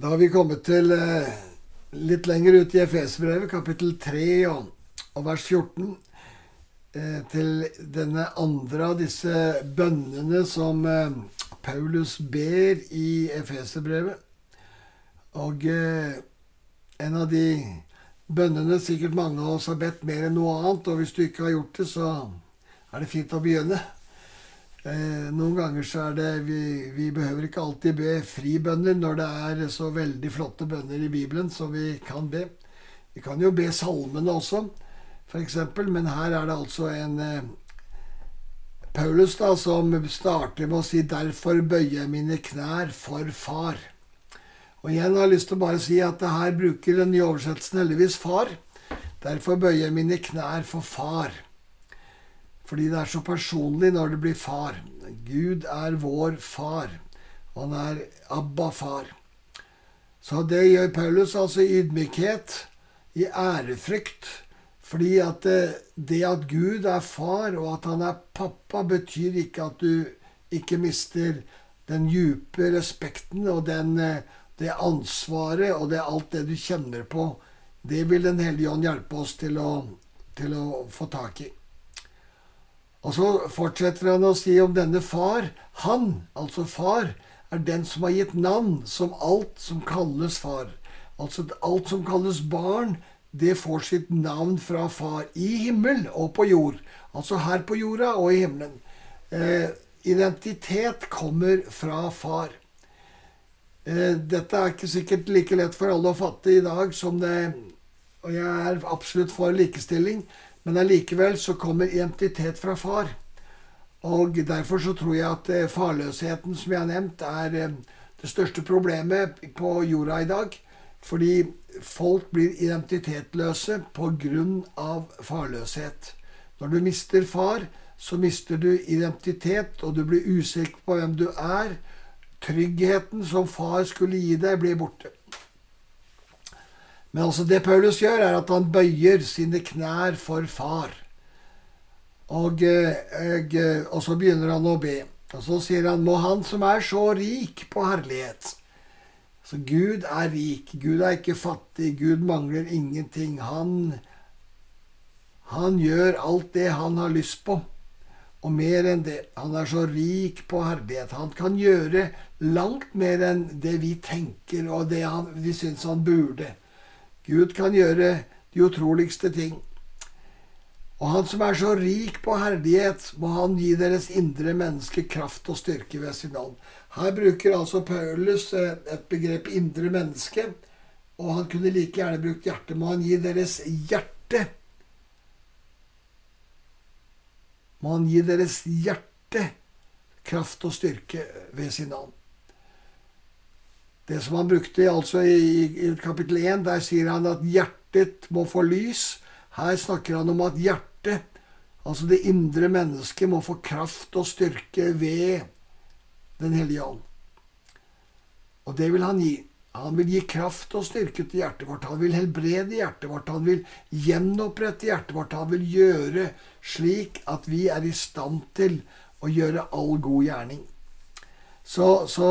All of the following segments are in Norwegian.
Da har vi kommet til eh, litt lenger ut i Efesbrevet, kapittel 3 og, vers 14. Eh, til denne andre av disse bønnene som eh, Paulus ber i Efeserbrevet. Og en av de bønnene sikkert mange av oss har bedt mer enn noe annet, og hvis du ikke har gjort det, så er det fint å begynne. Eh, noen ganger så er det vi, vi, behøver ikke alltid be fribønner når det er så veldig flotte bønner i Bibelen som vi kan be. Vi kan jo be salmene også, f.eks., men her er det altså en eh, Paulus da, som starter med å si 'Derfor bøyer jeg mine knær for Far'. Og igjen har jeg lyst til å bare si at det her bruker den nye oversettelsen heldigvis 'far'. Derfor bøyer jeg mine knær for Far. Fordi det er så personlig når det blir far. Gud er vår far. Han er Abba-far. Så det gjør Paulus, altså i ydmykhet, i ærefrykt. Fordi at det, det at Gud er far, og at han er pappa, betyr ikke at du ikke mister den djupe respekten og den, det ansvaret og det, alt det du kjenner på. Det vil Den hellige ånd hjelpe oss til å, til å få tak i. Og så fortsetter han å si om denne far. Han, altså far, er den som har gitt navn som alt som kalles far. Altså alt som kalles barn, det får sitt navn fra far. I himmel og på jord. Altså her på jorda og i himmelen. Eh, identitet kommer fra far. Eh, dette er ikke sikkert like lett for alle å fatte i dag som det Og jeg er absolutt for likestilling. Men allikevel så kommer identitet fra far. Og derfor så tror jeg at eh, farløsheten, som jeg har nevnt, er eh, det største problemet på jorda i dag. Fordi folk blir identitetløse pga. farløshet. Når du mister far, så mister du identitet, og du blir usikker på hvem du er. Tryggheten som far skulle gi deg, blir borte. Men altså det Paulus gjør, er at han bøyer sine knær for far. Og, og, og, så begynner han å be. Og så sier han Må Han som er så rik på herlighet Så Gud er rik. Gud er ikke fattig. Gud mangler ingenting. Han, han gjør alt det han har lyst på. Og mer enn det. Han er så rik på herlighet. Han kan gjøre langt mer enn det vi tenker, og det han, vi syns han burde. Gud kan gjøre de utroligste ting. Og Han som er så rik på herlighet, må Han gi deres indre menneske kraft og styrke ved sin ånd. Her bruker altså Paulus eh, et begrep 'indre menneske', og han kunne like gjerne brukt hjerte. Må han gi deres hjerte Må han gi deres hjerte kraft og styrke ved sin ånd. Det som han brukte altså i, i kapittel 1, der sier han at hjertet må få lys. Her snakker han om at hjertet, altså det indre mennesket, må få kraft og styrke ved Den hellige ånd. Og det vil han gi. Han vil gi kraft og styrke til hjertet vårt. Han vil helbrede hjertet vårt. Han vil gjenopprette hjertet vårt. Han vil gjøre slik at vi er i stand til å gjøre all god gjerning. Så, så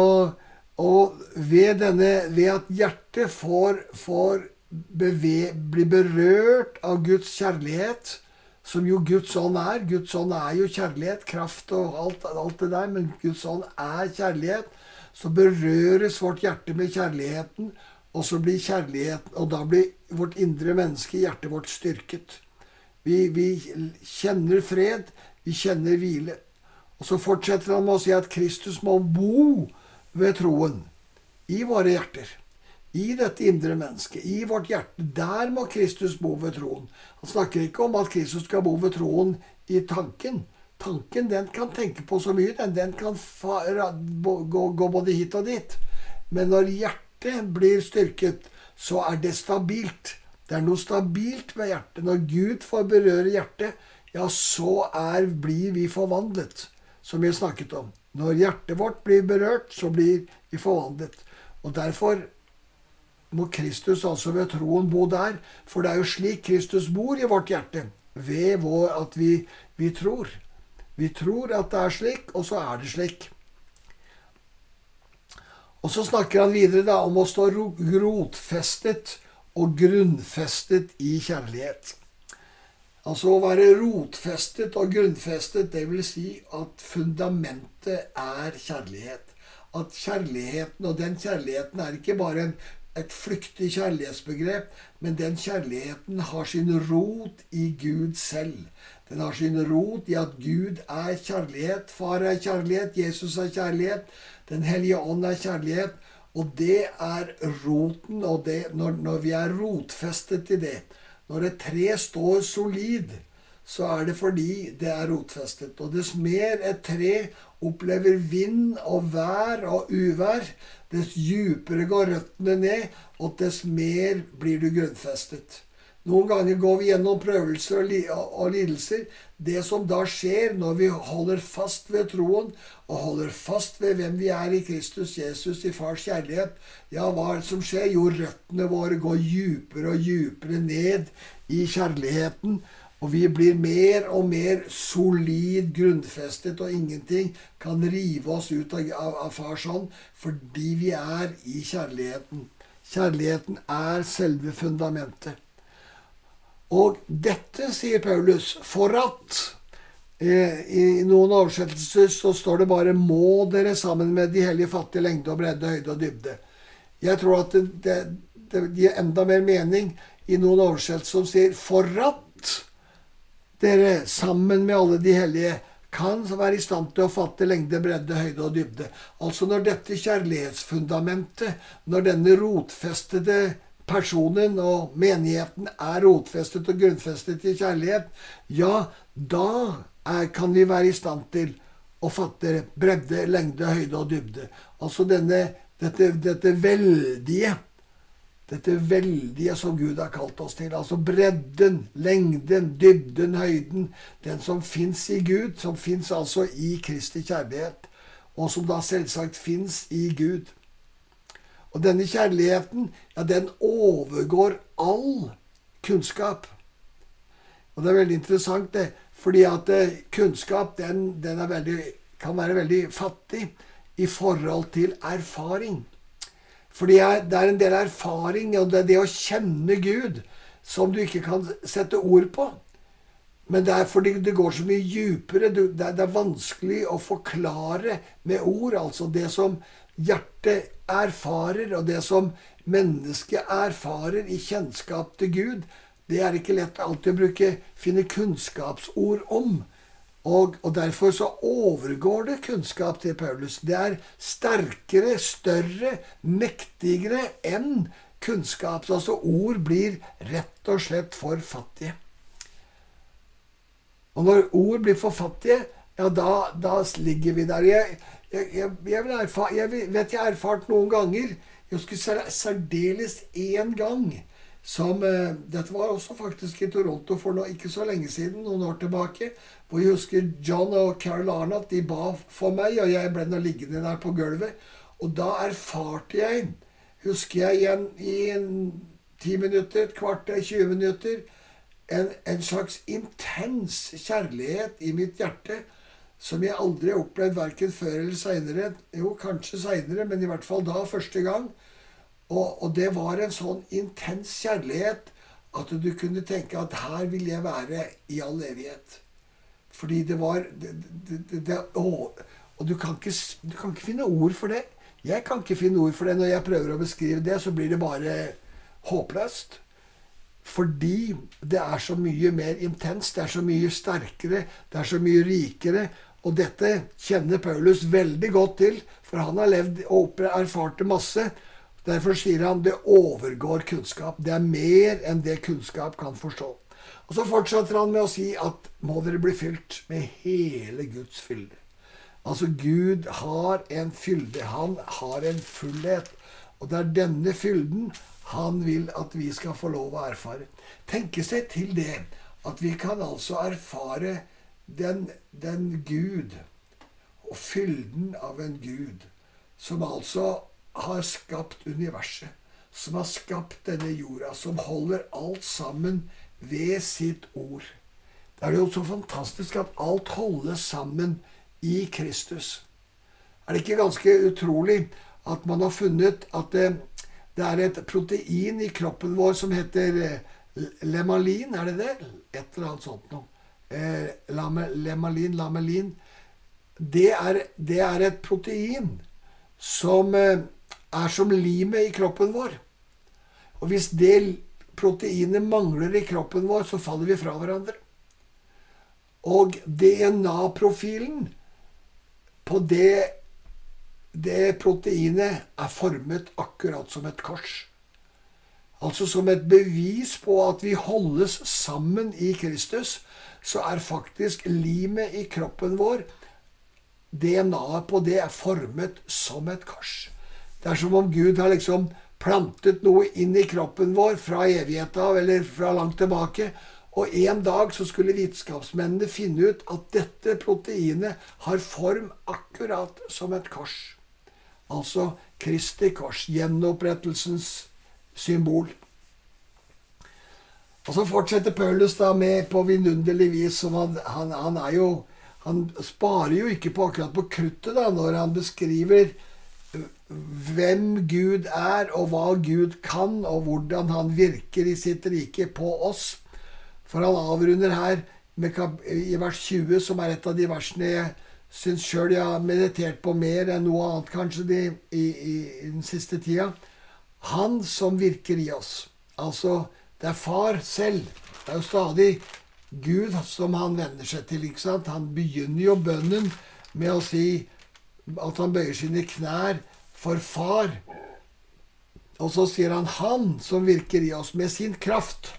og ved, denne, ved at hjertet får, får beve, bli berørt av Guds kjærlighet, som jo Guds ånd er Guds ånd er jo kjærlighet, kraft og alt, alt det der, men Guds ånd er kjærlighet. Så berøres vårt hjerte med kjærligheten, og så blir kjærligheten Og da blir vårt indre menneske, hjertet vårt, styrket. Vi, vi kjenner fred, vi kjenner hvile. Og så fortsetter han med å si at Kristus må bo ved troen i våre hjerter. I dette indre mennesket, i vårt hjerte. Der må Kristus bo ved troen. Han snakker ikke om at Kristus skal bo ved troen i tanken. Tanken den kan tenke på så mye. Den, den kan gå, både hit og dit. Men når hjertet blir styrket, så er det stabilt. Det er noe stabilt ved hjertet. Når Gud får berøre hjertet, ja, så er, blir vi forvandlet, som vi har snakket om. Når hjertet vårt blir berørt, så blir vi forvandlet. Og derfor må Kristus altså ved troen bo der. For det er jo slik Kristus bor i vårt hjerte. Ved vår, at vi, vi tror. Vi tror at det er slik, og så er det slik. Og så snakker han videre da om å stå rotfestet og grunnfestet i kjærlighet. Altså å være rotfestet og grunnfestet, det vil si at fundamentet er kjærlighet. At kjærligheten, og den kjærligheten er ikke bare en, et flyktig kjærlighetsbegrep, men den kjærligheten har sin rot i Gud selv. Den har sin rot i at Gud er kjærlighet. Far er kjærlighet, Jesus er kjærlighet, Den hellige ånd er kjærlighet. Og det er roten, og det, når, når vi er rotfestet i det, når et tre står solid, så er det fordi det er rotfestet. Og dess mer et tre opplever vind og vær og uvær, dess djupere går røttene ned, og dess mer blir du grunnfestet. Noen ganger går vi gjennom prøvelser og lidelser. Det som da skjer når vi holder fast ved troen, og holder fast ved hvem vi er i Kristus Jesus, i Fars kjærlighet, ja, hva er det som skjer? Jo, røttene våre går djupere og djupere ned i kjærligheten. Og vi blir mer og mer solid grunnfestet, og ingenting kan rive oss ut av, av, av Fars hånd fordi vi er i kjærligheten. Kjærligheten er selve fundamentet. Og dette, sier Paulus, for at eh, I noen oversettelser så står det bare 'må dere sammen med de hellige fattige lengde og bredde, høyde og dybde'. Jeg tror at det, det, det gir enda mer mening i noen oversettelser som sier 'for at dere sammen med alle de hellige' kan være i stand til å fatte lengde, bredde, høyde og dybde. Altså når dette kjærlighetsfundamentet, når denne rotfestede personen og menigheten er rotfestet og grunnfestet i kjærlighet, ja, da er, kan vi være i stand til å fatte bredde, lengde, høyde og dybde. Altså denne, dette, dette veldige dette veldige som Gud har kalt oss til. Altså bredden, lengden, dybden, høyden. Den som fins i Gud, som fins altså i Kristi kjærlighet. Og som da selvsagt fins i Gud. Og denne kjærligheten, ja, den overgår all kunnskap. Og det er veldig interessant, det. Fordi at eh, kunnskap, den, den veldig, kan være veldig fattig i forhold til erfaring. Fordi det er en del erfaring, og det er det å kjenne Gud, som du ikke kan sette ord på. Men det er fordi det går så mye djupere. Det er vanskelig å forklare med ord. Altså det som hjertet erfarer, og det som mennesket erfarer i kjennskap til Gud, det er ikke lett alltid å bruke, finne kunnskapsord om. Og, og, derfor så overgår det kunnskap til Paulus. Det er sterkere, større, mektigere enn kunnskap. Altså ord blir rett og slett for fattige. Og når ord blir for fattige, ja, da, da ligger vi der. Jeg, jeg, jeg, jeg, erfar, jeg vet jeg har erfart noen ganger Jeg husker særdeles én gang som uh, Dette var også faktisk i Toronto for noe, ikke så lenge siden, noen år tilbake. Hvor jeg husker John og Carol Arnott de ba for meg, og jeg ble nå liggende der på gulvet. Og da erfarte jeg, husker jeg igjen i en ti minutter, et kvarter, 20 minutter, en, en slags intens kjærlighet i mitt hjerte som jeg aldri har opplevd verken før eller seinere. Jo, kanskje seinere, men i hvert fall da, første gang. Og, og, det var en sånn intens kjærlighet at du kunne tenke at her vil jeg være i all evighet. Fordi det var det, det, det, å, Og du kan, ikke, du kan ikke finne ord for det. Jeg kan ikke finne ord for det. Når jeg prøver å beskrive det, så blir det bare håpløst. Fordi det er så mye mer intenst, det er så mye sterkere, det er så mye rikere. Og dette kjenner Paulus veldig godt til, for han har levd og erfart det masse. Derfor sier han det overgår kunnskap. Det er mer enn det kunnskap kan forstå. Og så fortsetter han med å si at må dere bli fylt med hele Guds fylde. Altså, Gud har en fylde. Han har en fullhet. Og det er denne fylden han vil at vi skal få lov å erfare. Tenke seg til det at vi kan altså erfare den, den Gud og fylden av en Gud som altså har skapt universet, som har skapt denne jorda, som holder alt sammen ved sitt ord. Det er jo så fantastisk at alt holdes sammen i Kristus. Er det ikke ganske utrolig at man har funnet at det, det er et protein i kroppen vår som heter eh, lemalin. Er det det? Et eller annet sånt noe. Eh, lame, lamelin. Det er, det er, et protein som eh, er som limet i kroppen vår. Og hvis det proteinet mangler i kroppen vår, så faller vi fra hverandre. Og DNA-profilen på det det proteinet er formet akkurat som et kors. Altså som et bevis på at vi holdes sammen i Kristus, så er faktisk limet i kroppen vår DNA-et på det er formet som et kors. Det er som om Gud har liksom plantet noe inn i kroppen vår fra evigheten av eller fra langt tilbake. Og en dag så skulle vitenskapsmennene finne ut at dette proteinet har form akkurat som et kors. Altså Kristi kors, gjenopprettelsens symbol. Og så fortsetter Paulus da med på vidunderlig vis som han, han, han, er jo Han sparer jo ikke på akkurat på kruttet da, når han beskriver hvem Gud er, og hva Gud kan, og hvordan han virker i sitt rike på oss. For han avrunder her med, i vers 20, som er et av de versene jeg syns sjøl jeg har meditert på mer enn noe annet kanskje de, i, i, i, den siste tida. Han som virker i oss. Altså, det er far selv. Det er jo stadig Gud som han venner seg til. ikke sant? Han begynner jo bønnen med å si at han bøyer sine knær for far. Og så sier han 'Han som virker i oss med sin kraft'.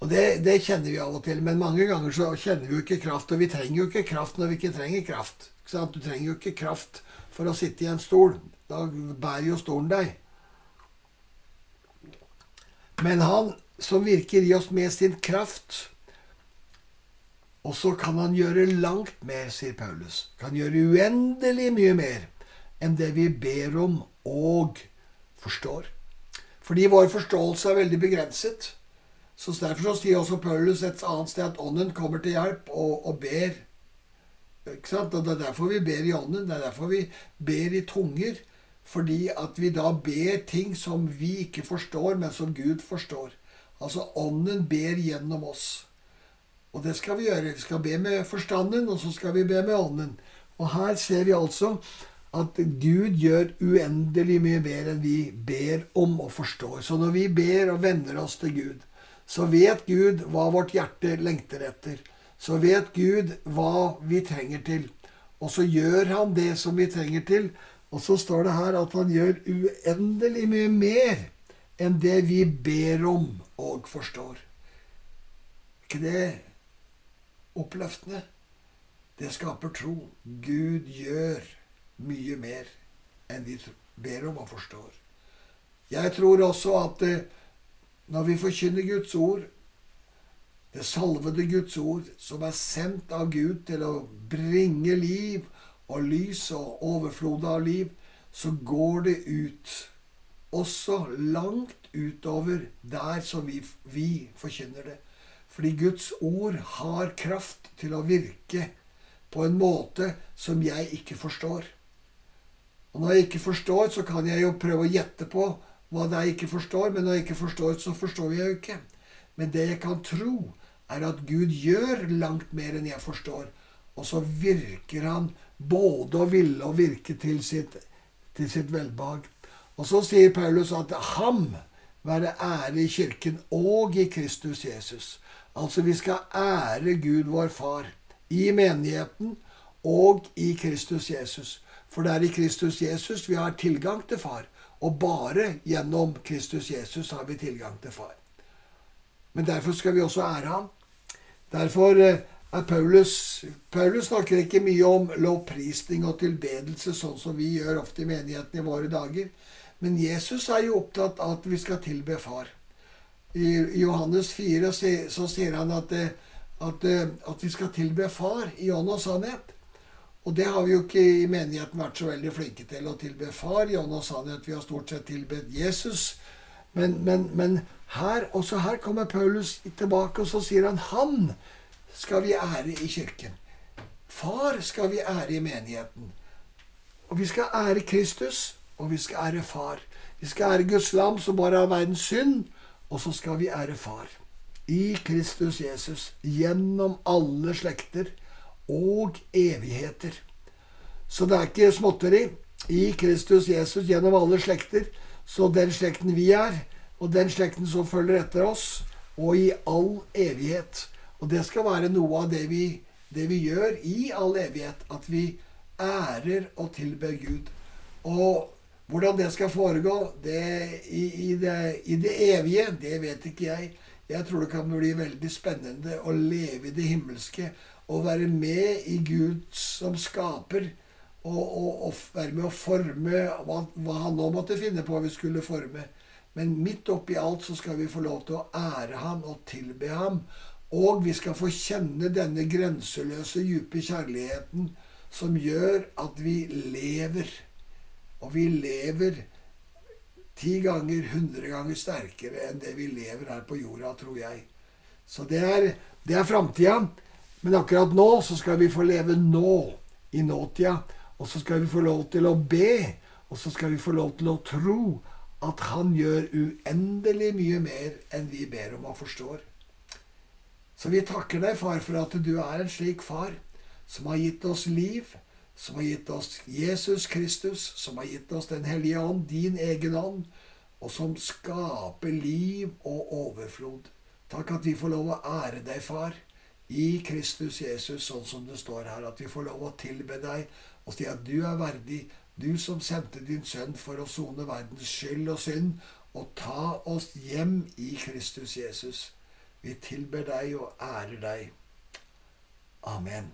Og det, det, kjenner vi av og til, men mange ganger så kjenner vi jo ikke kraft. Og vi trenger jo ikke kraft når vi ikke trenger kraft. Ikke du trenger jo ikke kraft for å sitte i en stol. Da bærer jo stolen deg. Men han som virker i oss med sin kraft Og så kan han gjøre langt mer, sier Paulus. Kan gjøre uendelig mye mer enn det vi ber om og forstår. Fordi vår forståelse er veldig begrenset. Så Derfor så sier også Paulus et annet sted at ånden kommer til hjelp og, og ber. Og Det er derfor vi ber i ånden. Det er derfor vi ber i tunger. Fordi at vi da ber ting som vi ikke forstår, men som Gud forstår. Altså ånden ber gjennom oss. Og det skal vi gjøre. Vi skal be med forstanden, og så skal vi be med ånden. Og her ser vi altså at Gud gjør uendelig mye mer enn vi ber om og forstår. Så når vi ber og venner oss til Gud, så vet Gud hva vårt hjerte lengter etter. Så vet Gud hva vi trenger til. Og så gjør han det som vi trenger til. Og så står det her at han gjør uendelig mye mer enn det vi ber om og forstår. ikke det oppløftende? Det skaper tro. Gud gjør mye mer enn vi ber om og forstår. Jeg tror også at eh, når vi forkynner Guds ord, det salvede Guds ord, som er sendt av Gud til å bringe liv og lys og overflod av liv, så går det ut. Også langt utover der som vi, vi forkynner det. Fordi Guds ord har kraft til å virke på en måte som jeg ikke forstår. Og når jeg ikke forstår, så kan jeg jo prøve å gjette på hva det er jeg ikke forstår. Men når jeg ikke forstår, så forstår jeg jo ikke. Men det jeg kan tro, er at Gud gjør langt mer enn jeg forstår. Og så virker han både å ville og virke til sitt, til sitt velbehag. Og så sier Paulus at ham være ære i kirken og i Kristus Jesus. Altså vi skal ære Gud vår Far i menigheten og i Kristus Jesus. For det er i Kristus Jesus vi har tilgang til Far. Og bare gjennom Kristus Jesus har vi tilgang til Far. Men derfor skal vi også ære ham. Derfor eh, Paulus Paulus snakker ikke mye om lovprisning og tilbedelse, sånn som vi gjør ofte i menigheten i våre dager. Men Jesus er jo opptatt av at vi skal tilbe Far. I Johannes 4 så sier han at, at, at vi skal tilbe Far i ånd og sannhet. Og det har vi jo ikke i menigheten vært så veldig flinke til å tilbe Far i ånd og sannhet. Vi har stort sett tilbedt Jesus. Men, men, men her, også her kommer Paulus tilbake, og så sier han han skal vi ære i kirken. Far skal vi ære i menigheten. Og vi skal ære Kristus, og vi skal ære Far. Vi skal ære Guds lam som bare har verdens synd, og så skal vi ære Far. I Kristus Jesus, gjennom alle slekter og evigheter. Så det er ikke småtteri. I Kristus Jesus, gjennom alle slekter. Så den slekten vi er, og den slekten som følger etter oss, og i all evighet. Og det skal være noe av det vi, det vi gjør i all evighet. At vi ærer og tilber Gud. Og hvordan det skal foregå det, i, i, det, i, det, evige, det vet ikke jeg. Jeg tror det kan bli veldig spennende å leve i det himmelske og være med i Gud som skaper. Og, og, og være med å forme hva, hva, han nå måtte finne på vi skulle forme. Men midt oppi alt så skal vi få lov til å ære ham og tilbe ham. Og vi skal få kjenne denne grenseløse, dype kjærligheten som gjør at vi lever. Og vi lever ti ganger, hundre ganger sterkere enn det vi lever her på jorda, tror jeg. Så det er, det er framtida. Men akkurat nå så skal vi få leve nå, i nåtida. Og så skal vi få lov til å be, og så skal vi få lov til å tro at Han gjør uendelig mye mer enn vi ber om og forstår. Så vi takker deg, far, for at du er en slik far som har gitt oss liv, som har gitt oss Jesus Kristus, som har gitt oss Den hellige ånd, din egen ånd, og som skaper liv og overflod. Takk at vi får lov å ære deg, far, i Kristus Jesus, sånn som det står her. At vi får lov å tilbe deg og si at du er verdig, du som sendte din sønn for å sone verdens skyld og synd, og ta oss hjem i Kristus Jesus. Vi tilber deg og ærer deg. Amen.